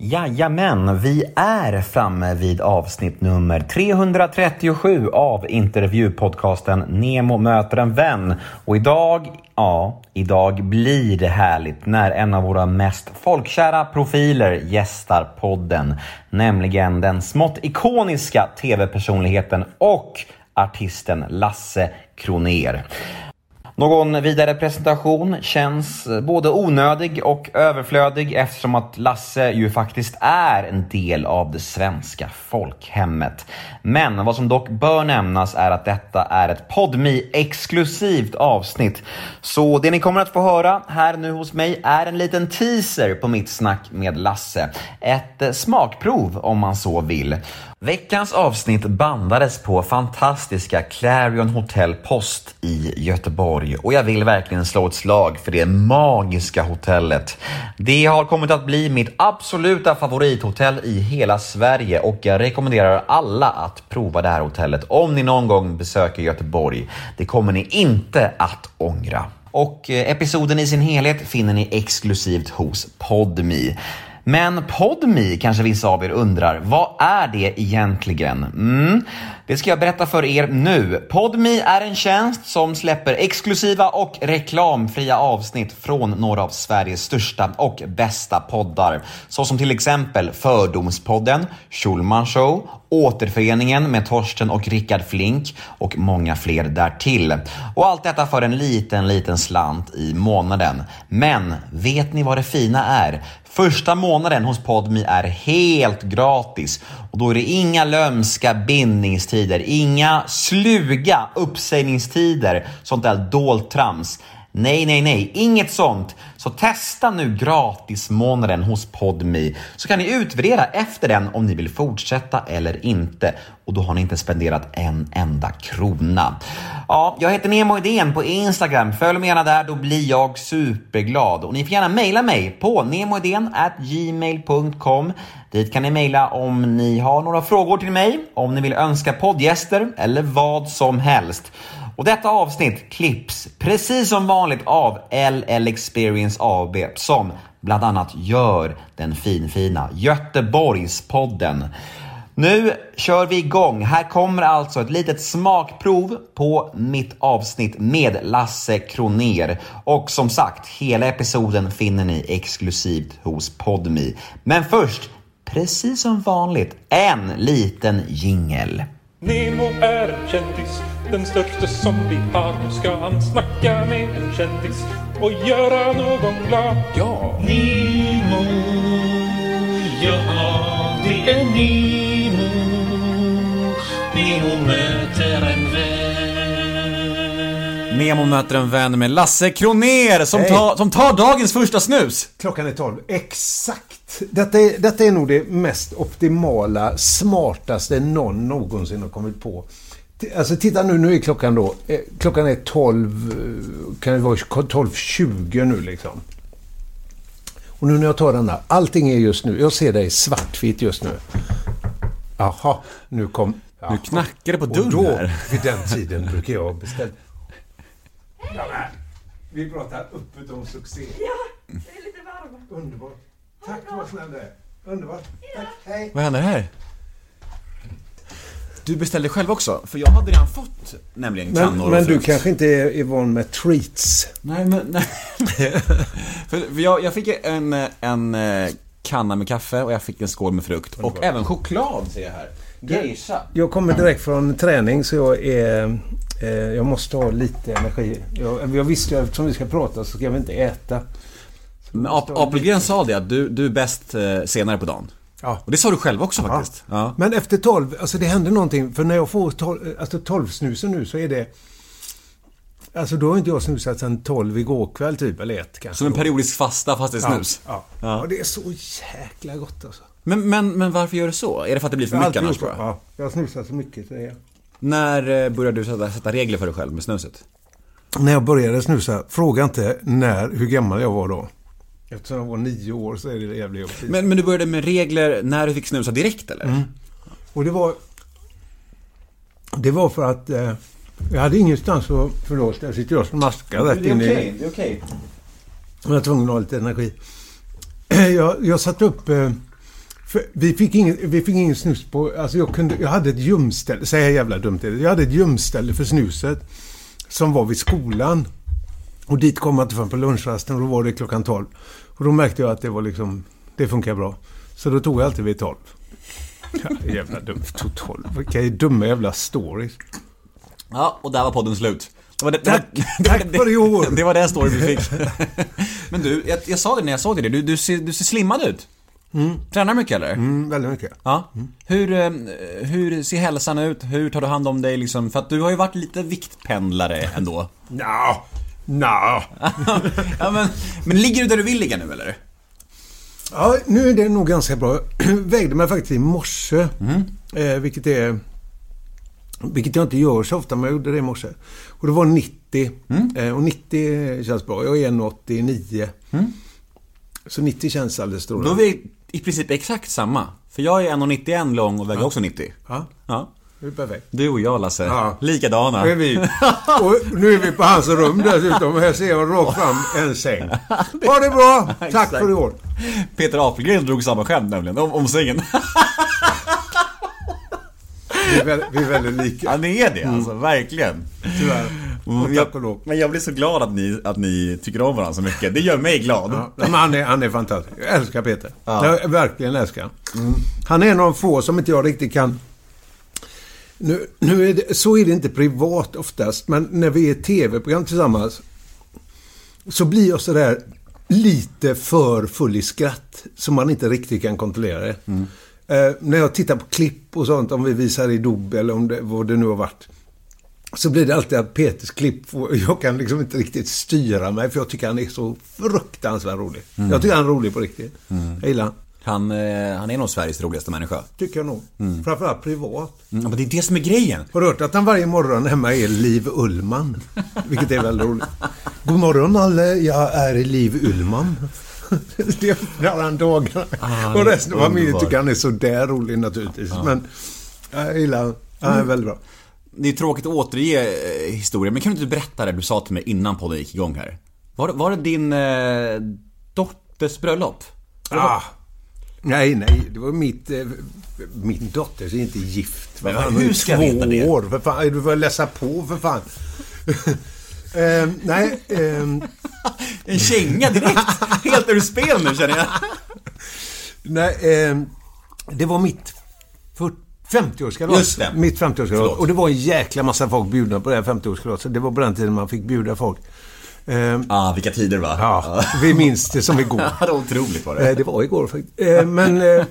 Jajamän, vi är framme vid avsnitt nummer 337 av intervjupodcasten Nemo möter en vän. Och idag, ja, idag blir det härligt när en av våra mest folkkära profiler gästar podden. Nämligen den smått ikoniska tv-personligheten och artisten Lasse Kroner. Någon vidare presentation känns både onödig och överflödig eftersom att Lasse ju faktiskt är en del av det svenska folkhemmet. Men vad som dock bör nämnas är att detta är ett podmi exklusivt avsnitt. Så det ni kommer att få höra här nu hos mig är en liten teaser på mitt snack med Lasse. Ett smakprov om man så vill. Veckans avsnitt bandades på fantastiska Clarion Hotel Post i Göteborg och jag vill verkligen slå ett slag för det magiska hotellet. Det har kommit att bli mitt absoluta favorithotell i hela Sverige och jag rekommenderar alla att prova det här hotellet om ni någon gång besöker Göteborg. Det kommer ni inte att ångra. Och eh, episoden i sin helhet finner ni exklusivt hos Podmi. Men PodMe kanske vissa av er undrar, vad är det egentligen? Mm, det ska jag berätta för er nu. PodMe är en tjänst som släpper exklusiva och reklamfria avsnitt från några av Sveriges största och bästa poddar. Såsom till exempel Fördomspodden, Schulman Show, Återföreningen med Torsten och Rickard Flink och många fler därtill. Och allt detta för en liten, liten slant i månaden. Men vet ni vad det fina är? Första månaden hos Podmi är helt gratis och då är det inga lömska bindningstider, inga sluga uppsägningstider, sånt där dolt trams. Nej, nej, nej, inget sånt. Så testa nu gratismånaden hos Podmi så kan ni utvärdera efter den om ni vill fortsätta eller inte. Och då har ni inte spenderat en enda krona. Ja, jag heter Nemo Idén på Instagram. Följ mig gärna där, då blir jag superglad. Och ni får gärna mejla mig på gmail.com. Dit kan ni mejla om ni har några frågor till mig, om ni vill önska poddgäster eller vad som helst. Och detta avsnitt klipps precis som vanligt av LL Experience AB som bland annat gör den finfina Göteborgspodden. Nu kör vi igång. Här kommer alltså ett litet smakprov på mitt avsnitt med Lasse Kroner. Och som sagt, hela episoden finner ni exklusivt hos Podmi. Men först, precis som vanligt, en liten jingel. Nemo är en kändis, den största som vi har. Nu ska han snacka med en kändis och göra någon glad. Ja! Nemo, ja det är Nemo. Nemo möter en vän. Nemo möter en vän med Lasse Kroner som, Hej. tar, som tar dagens första snus. Klockan är 12. Exakt. Detta är, detta är nog det mest optimala, smartaste någon någonsin har kommit på. Alltså titta nu, nu är klockan då, eh, klockan är 12, eh, kan det vara 12.20 nu liksom. Och nu när jag tar denna, allting är just nu, jag ser dig svartvitt just nu. Jaha, nu kom... Jaha. Nu knackar det på Och dörren då, här. vid den tiden, brukar jag beställa... Ja, men, vi pratar öppet om succé. Det är lite varmt. Underbart. Tack vad snäll du är. Underbart. Tack. Hej. Vad händer här? Du beställde själv också? För jag hade redan fått nämligen Men, kannor men du kanske inte är, van med treats? Nej, men... Nej. för, jag, jag fick en, en eh, kanna med kaffe och jag fick en skål med frukt. Och även choklad ser jag här. Geisha. Jag kommer direkt från träning så jag är... Eh, jag måste ha lite energi. Jag, jag visste ju eftersom vi ska prata så ska vi inte äta. Men Apelgren sa det att du, du är bäst eh, senare på dagen. Ja. Och det sa du själv också faktiskt. Ja. Men efter 12, alltså det händer någonting. För när jag får 12, alltså 12 snusen nu så är det... Alltså då har inte jag snusat sedan 12 igår kväll typ, eller ett kanske. Som en periodisk fasta fast det är snus. Ja, ja. Och det är så jäkla gott alltså. Men, men, men varför gör du så? Är det för att det blir för Jag mycket annars jag? Ja, jag har snusat så mycket. Så är jag. När eh, började du sätta, sätta regler för dig själv med snuset? När jag började snusa, fråga inte när, hur gammal jag var då. Eftersom jag var nio år så är det jävligt jobbigt. Men, men du började med regler när du fick snusa direkt eller? Mm. Och det var... Det var för att eh, jag hade ingenstans att... Förlåt, jag sitter jag som maskar rätt in i... det är okej. Jag var tvungen att ha lite energi. Jag, jag satte upp... Eh, vi, fick ingen, vi fick ingen snus på... Alltså jag, kunde, jag hade ett gömställe, säger jag jävla dumt är det. Jag hade ett gömställe för snuset. Som var vid skolan. Och dit kom man inte förrän på lunchrasten och då var det klockan 12. Och då märkte jag att det var liksom... Det funkar bra. Så då tog jag alltid vid 12. Ja, jävla dumt. Tog 12. Vilka dumma jävla stories. Ja, och där var podden slut. Det var det, Tack, det var, tack för i år. Det var den story vi fick. Men du, jag, jag sa det när jag såg det, du, du, ser, du ser slimmad ut. Tränar mycket eller? Mm, väldigt mycket. Ja. Hur, eh, hur ser hälsan ut? Hur tar du hand om dig liksom? För att du har ju varit lite viktpendlare ändå. Nja, nja. ja, men, men ligger du där du vill ligga nu eller? Ja, nu är det nog ganska bra. Jag vägde mig faktiskt i morse. Eh, vilket är... Vilket jag inte gör så ofta, men jag gjorde det i morse. Och det var 90. Eh, och 90 känns bra. Jag är 1,89. Så 90 känns alldeles Då är strålande. vi i princip exakt samma. För jag är 1,91 lång och väger också 90. Ja, Ja. Det är perfekt. Du och jag Lasse. Ja. Likadana. Nu är, vi, och nu är vi på hans rum dessutom. Här ser jag rakt fram en säng. Ha det bra! Tack för i år. Peter Apelgren drog samma skämt nämligen, om, om sängen. Vi är, väl, vi är väldigt lika. Ja, ni är det alltså, verkligen. Tyvärr. Och Mm, lov. Men jag blir så glad att ni, att ni tycker om varandra så mycket. Det gör mig glad. Ja, men han, är, han är fantastisk. Jag älskar Peter. Jag verkligen älskar han. Han är en av de få som inte jag riktigt kan... Nu, nu är det, så är det inte privat oftast, men när vi är tv-program tillsammans så blir jag sådär lite för full i skratt så man inte riktigt kan kontrollera det. Eh, när jag tittar på klipp och sånt, om vi visar i dubb eller om det, vad det nu har varit. Så blir det alltid att Peters klipp, jag kan liksom inte riktigt styra mig för jag tycker han är så fruktansvärt rolig. Jag tycker han är rolig på riktigt. Jag gillar han. Han, eh, han är nog Sveriges roligaste människa. Tycker jag nog. Framförallt privat. Mm, men det är det som är grejen. Har du hört att han varje morgon hemma är Liv Ullman? Vilket är väldigt roligt. God morgon alla, jag är Liv Ullman. Det öppnar han dagarna. och resten av familjen tycker han är så där rolig naturligtvis. Men jag gillar han. Han är väldigt bra. Det är tråkigt att återge eh, historien, men kan du inte berätta det du sa till mig innan podden gick igång här? Var, var det din eh, dotters bröllop? Ah. Nej, nej. Det var mitt... Eh, min dotter är inte gift. Men fan, hur ska jag två veta det? år. För fan, du får läsa på för fan. eh, nej, ehm, En känga direkt! Helt ur spel nu känner jag. nej ehm, det var mitt för- 50-årskalas. Just det. Mitt 50-årskalas. Förlåt. Och det var en jäkla massa folk bjudna på det här 50-årskalaset. Det var på den tiden man fick bjuda folk. Ehm, Ah, vilka tider va? ja, vi minns det som igår. Det var otroligt var det. Eh, Det var igår faktiskt. Eh, Men eh,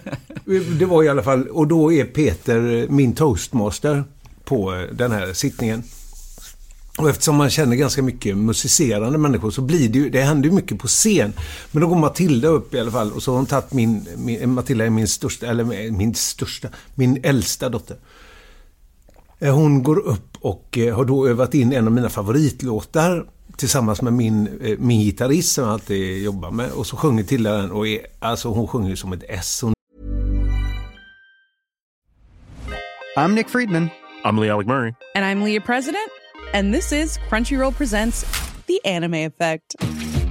det var i alla fall, och då är Peter eh, min toastmaster på eh, den här sittningen. Och eftersom man känner ganska mycket musicerande människor så blir det ju, det händer ju mycket på scen. Men då går Matilda upp i alla fall och så har hon tagit min, min Matilda är min största, eller eh, min största, min äldsta dotter. Eh, Hon går upp och eh, har då övat in en av mina favoritlåtar tillsammans med min, eh, min gitarrist som jag alltid jobbar med. Och så sjunger Tilda den och är, alltså hon sjunger ju som ett S. Hon I'm Nick Friedman. I'm Lee Alec Murray. And I'm Leah President, and this is Crunchyroll Presents The Anime Effect.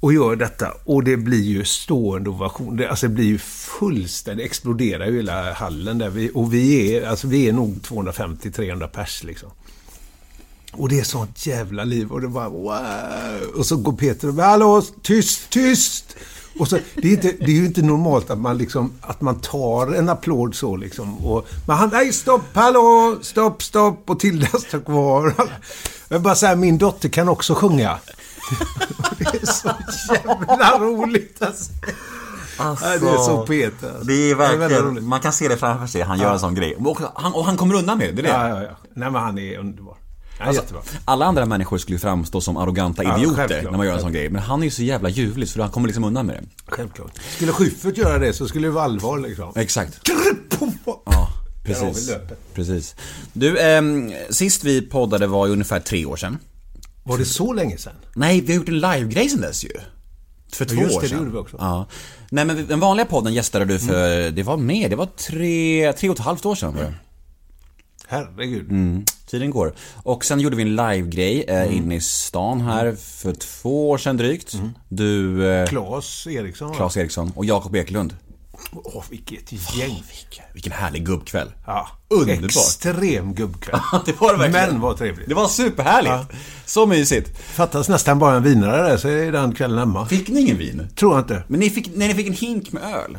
Och gör detta. Och det blir ju stående ovation. Det, alltså det blir ju fullständigt, exploderar ju hela hallen där. Vi, och vi är, alltså vi är nog 250-300 pers liksom. Och det är sånt jävla liv. Och det bara wow. Och så går Peter och bara, hallå, tyst, tyst! Och så, det, är inte, det är ju inte normalt att man, liksom, att man tar en applåd så liksom. Och, men han, nej stopp, hallå, stopp, stopp. Och Tilda står kvar. Jag bara säga, min dotter kan också sjunga. det är så jävla roligt alltså. Alltså, Nej, det är så Peter. alltså. Det är verkligen, roligt. man kan se det framför sig, han gör en sån grej. Och han, och han kommer undan med det, det är det. Ja, ja, ja. Nej, men han är underbar. Han är Alltså, jättebra. alla andra människor skulle framstå som arroganta Ja, idioter självklart. när man gör en sån grej. Men han är ju så jävla ljuvlig så han kommer liksom undan med det. Självklart. Skulle Schyffert göra det så skulle det vara allvar liksom. Exakt. Ja, Ja, precis. Precis. Du, ehm, sist vi poddade var ju ungefär tre år sedan. Var det så länge sedan? Nej, vi har gjort en live-grej sen dess ju. För två just år det, det sedan. gjorde vi också. Ja. Nej men den vanliga podden gästade du för, det var mer, det var tre, tre och ett halvt år sedan var det. Herregud. Mm. Tiden går. Och sen gjorde vi en live-grej eh, inne i stan här för två år sedan drygt. Du, eh, Claes Eriksson? Claes Eriksson och Jakob Eklund. Åh, vilket gäng. Vilken härlig gubbkväll. Ja. Underbart. Extrem gubbkväll. det var det verkligen. Men vad trevligt. Det var superhärligt. Ja. Så mysigt. Fattas nästan bara en vinare där så är den kvällen hemma. Fick ni ingen vin? Tror jag inte. Men ni fick, nej, ni fick en hink med öl.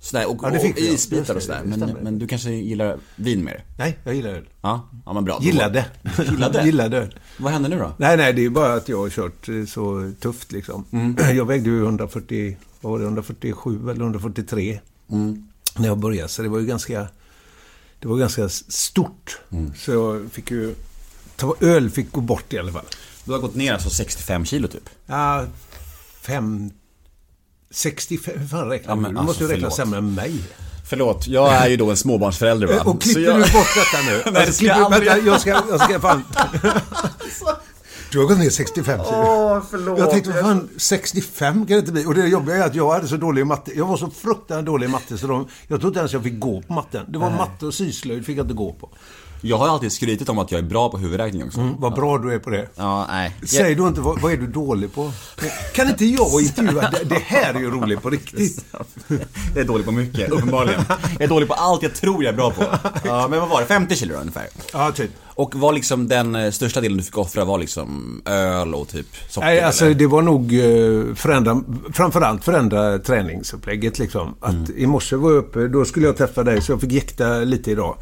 Sådär, och, Ja, och isbitar och sådär. Men, men du kanske gillar vin mer? Nej, jag gillar öl. Ja, ja men bra. Gillade. Gillade? Gillade öl. Vad hände nu då? Nej, nej, det är bara att jag har kört eh, så tufft liksom. Mm. Jag vägde ju 140, vad var det, 147 eller 143 Mm. när jag började. Så det var ju ganska, det var ganska stort. Mm. Så jag fick ju, öl fick gå bort i alla fall. Du har gått ner alltså 65 kilo typ? Ja, fem, 65, hur fan räknar Ja, du? men Du måste ju alltså, räkna förlåt. sämre än mig. Förlåt, jag är ju då en småbarnsförälder va? Och klipper Så jag- du bort detta nu? Nej, Alltså, klipper- aldrig vänta, jag ska, jag ska fan... Du har gått ner 65 kilo. Åh, förlåt. Jag tänkte, vad fan, 65 kan det inte bli. Och det jobbiga är att jag hade så dålig i matte. Jag var så fruktansvärt dålig i matte så de, jag tror inte ens jag fick gå på matten. Det var matte och syslöjd fick jag inte gå på. Jag har alltid skrytit om att jag är bra på huvudräkning också. Mm, vad bra du är på det. Ja, nej. Säg då inte, vad, vad är du dålig på? Kan inte jag intervjua? Det, det här är ju roligt på riktigt. Jag är dålig på mycket, uppenbarligen. Jag är dålig på allt jag tror jag är bra på. Ja, men vad var det? 50 kilo då, ungefär? Ja, typ. Och var liksom den eh, största delen du fick offra var liksom öl och typ socker? Nej, alltså eller? det var nog eh, förändra, framförallt förändra träningsupplägget liksom. Att Mm. i morse var jag uppe, då skulle jag träffa dig så jag fick jäkta lite idag.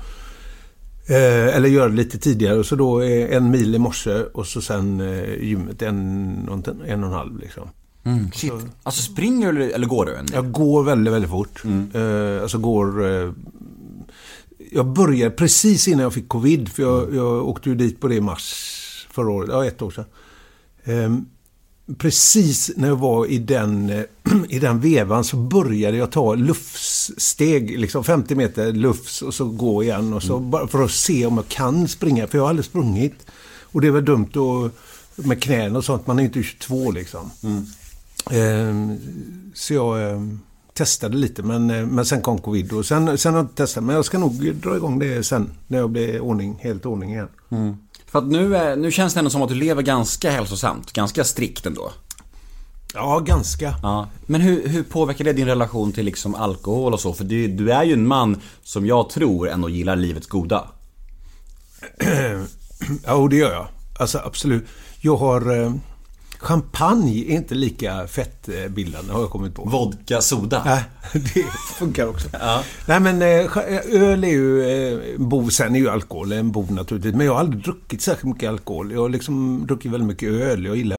Eh, eller göra det lite tidigare. Så då eh, en mil i morse och så sen eh, gymmet en, en, och en halv liksom. Mm, shit. Alltså springer du eller, går du? En del? Jag går väldigt, väldigt fort. Mm. Eh, alltså går... Eh, jag började precis innan jag fick covid, för jag, jag åkte ju dit på det i mars förra året, ja ett år sedan. Eh, precis när jag var i den, eh, i den vevan så började jag ta lufssteg, liksom 50 meter lufs och så gå igen och så bara för att se om jag kan springa, för jag har aldrig sprungit. Och det är väl dumt att, med knän och sånt, man är inte 22 liksom. Ehm, så jag ehm, testade lite men, eh, men sen kom covid och sen, sen har jag inte testat. Men jag ska nog dra igång det sen när jag blir ordning, helt ordning igen. För att nu, är- nu känns det ändå som att du lever ganska hälsosamt, ganska strikt ändå. Ja, ganska. Ja. Men hur, hur påverkar det din relation till liksom alkohol och så? För du, du är ju en man som jag tror ändå gillar livets goda. Ja, och det gör jag. Alltså absolut. Jag har... Eh, champagne är inte lika fettbildande har jag kommit på. Vodka, soda. Nej, det funkar också. Nej men eh, cha- öl är ju eh, bov. Sen är ju alkohol en bov naturligtvis. Men jag har aldrig druckit särskilt mycket alkohol. Jag har liksom druckit väldigt mycket öl. Jag gillar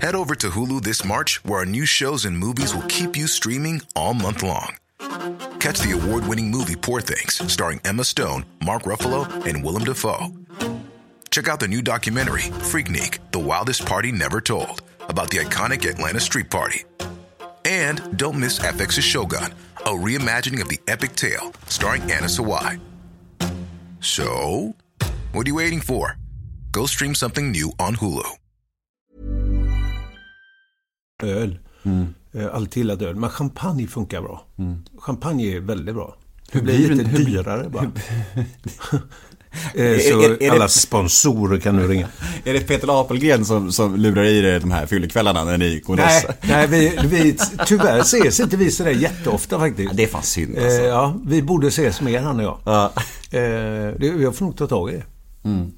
Head over to Hulu this March, where our new shows and movies will keep you streaming all month long. Catch the award winning movie Poor Things, starring Emma Stone, Mark Ruffalo, and Willem Dafoe. Check out the new documentary, Freaknik The Wildest Party Never Told, about the iconic Atlanta Street Party. And don't miss FX's Shogun, a reimagining of the epic tale, starring Anna Sawai. So, what are you waiting for? Go stream something new on Hulu. öl. Eh, Alltid gillat öl. Men champagne funkar bra. Champagne är väldigt bra. Det blir blir lite det- hur- dyrare bara. Eh, Är- Så är- är det- alla sponsorer kan nu ringa. Är det Peter Apelgren som, som lurar i dig de här fyllekvällarna när ni går Nej, nej vi, vi, tyvärr ses inte vi sådär jätteofta faktiskt. Ja, det är fan synd Eh, alltså. ja, vi borde ses mer han och jag. Ja. Eh, jag får nog ta tag i det.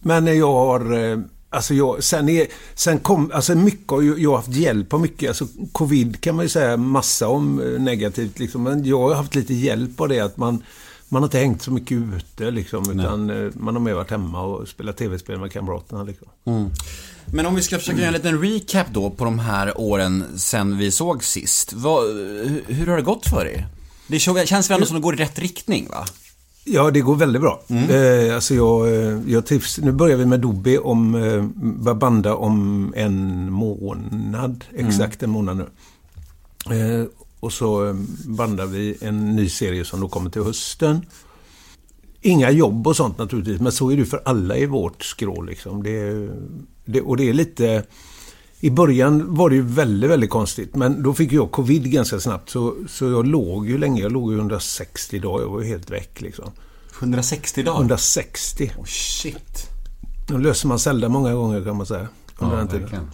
Men eh, jag har... Eh, alltså jag, sen, är, sen kom... Alltså mycket har jag har haft hjälp av mycket. Alltså covid kan man ju säga massa om eh, negativt liksom. Men jag har haft lite hjälp av det att man... man har inte hängt så mycket ute liksom. Utan eh, man har mer varit hemma och spelat tv-spel med kamraterna liksom. Men om vi ska försöka göra en liten recap då på de här åren sen vi såg sist. Vad, hur, har det gått för er? Det känns väl ändå som det går i rätt riktning va? Ja, det går väldigt bra. Eh, alltså jag, eh, jag trivs. Nu börjar vi med Dobby om, eh, banda om en månad. Exakt en månad nu. Eh, och så eh, bandar vi en ny serie som då kommer till hösten. Inga jobb och sånt naturligtvis, men så är det för alla i vårt skrå liksom. Det, det, och det är lite... I början var det ju väldigt, väldigt konstigt. Men då fick jag covid ganska snabbt. Så, så jag låg ju länge. Jag låg ju 160 dagar. Jag var ju helt väck liksom. 160 dagar? 160. Oh, shit. Då löser man Zelda många gånger kan man säga. Under Ja, den tiden. verkligen.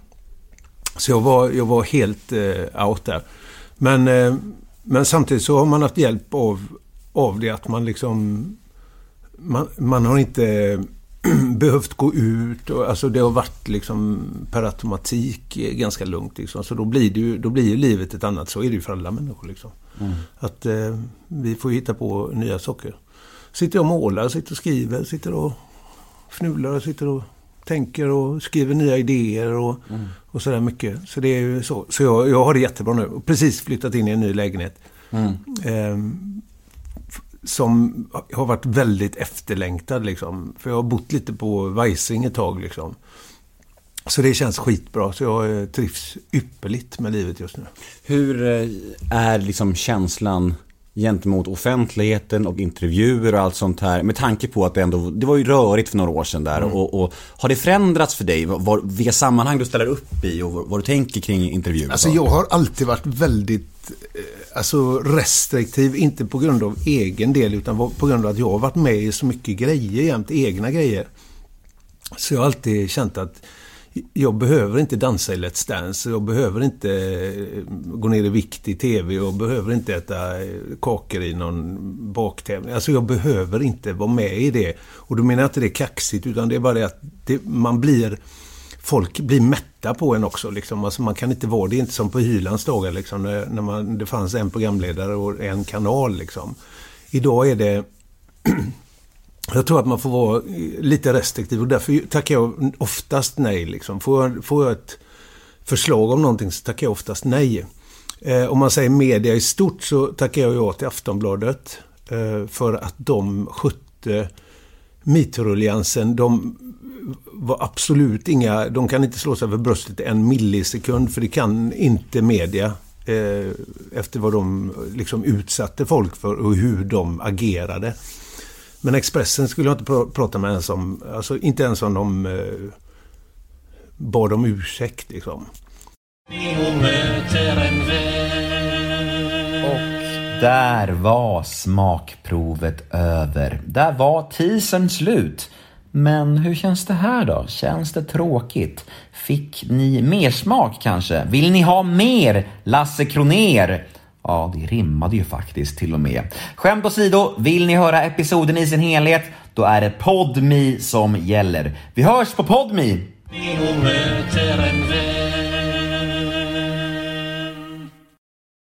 Så jag var, jag var helt eh, out där. Men, eh, men samtidigt så har man haft hjälp av, av det att man liksom... Man, man har inte behövt gå ut. Och, alltså det har varit liksom per automatik ganska lugnt. Liksom. Så då blir, det ju, då blir ju livet ett annat. Så är det ju för alla människor. Liksom. Att eh, vi får hitta på nya saker. Sitter och målar, sitter och skriver, sitter och fnular, sitter och tänker och skriver nya idéer och, och sådär mycket. Så det är ju så. Så jag, jag har det jättebra nu. Och precis flyttat in i en ny lägenhet. Ehm, f- som har varit väldigt efterlängtad liksom. För jag har bott lite på Vajsing ett tag liksom. Så det känns skitbra. Så jag eh, trivs ypperligt med livet just nu. Hur eh, är liksom känslan gentemot offentligheten och intervjuer och allt sånt här med tanke på att det ändå, det var ju rörigt för några år sedan där och, och har det förändrats för dig? Var, vilka sammanhang du ställer upp i och vad, du tänker kring intervjuer? Alltså jag har alltid varit väldigt eh, alltså, restriktiv, inte på grund av egen del utan på grund av att jag har varit med i så mycket grejer jämt, egna grejer. Så jag har alltid känt att jag behöver inte dansa i Let's Dance, jag behöver inte eh, gå ner i vikt i TV, jag behöver inte äta eh, kakor i någon baktävling. Alltså jag behöver inte vara med i det. Och då menar jag inte det är kaxigt, utan det är bara det att det, man blir folk blir mätta på en också. Liksom. Alltså man kan inte vara, det är inte som på Hylands dagar liksom, när, när man, det fanns en programledare och en kanal. Liksom. Idag är det jag tror att man får vara eh, lite restriktiv och därför tackar jag oftast nej. Liksom. Får, jag, får jag ett förslag om någonting så tackar jag oftast nej. Eh, om man säger media i stort så tackar jag ja till Aftonbladet. Eh, för att de skötte metoo-ruljansen. De var absolut inga, de kan inte slå sig för bröstet en millisekund för det kan inte media. Eh, efter vad de liksom utsatte folk för och hur de agerade. Men Expressen skulle jag inte pr- prata med ens om, alltså inte ens om de eh, bad om ursäkt liksom. Och där var smakprovet över. Där var teasern slut. Men hur känns det här då? Känns det tråkigt? Fick ni mer smak kanske? Vill ni ha mer Lasse Kroner? Ja, det rimmade ju faktiskt till och med. Skämt åsido, vill ni höra episoden i sin helhet? Då är det Podmi som gäller. Vi hörs på Podmi! Möter en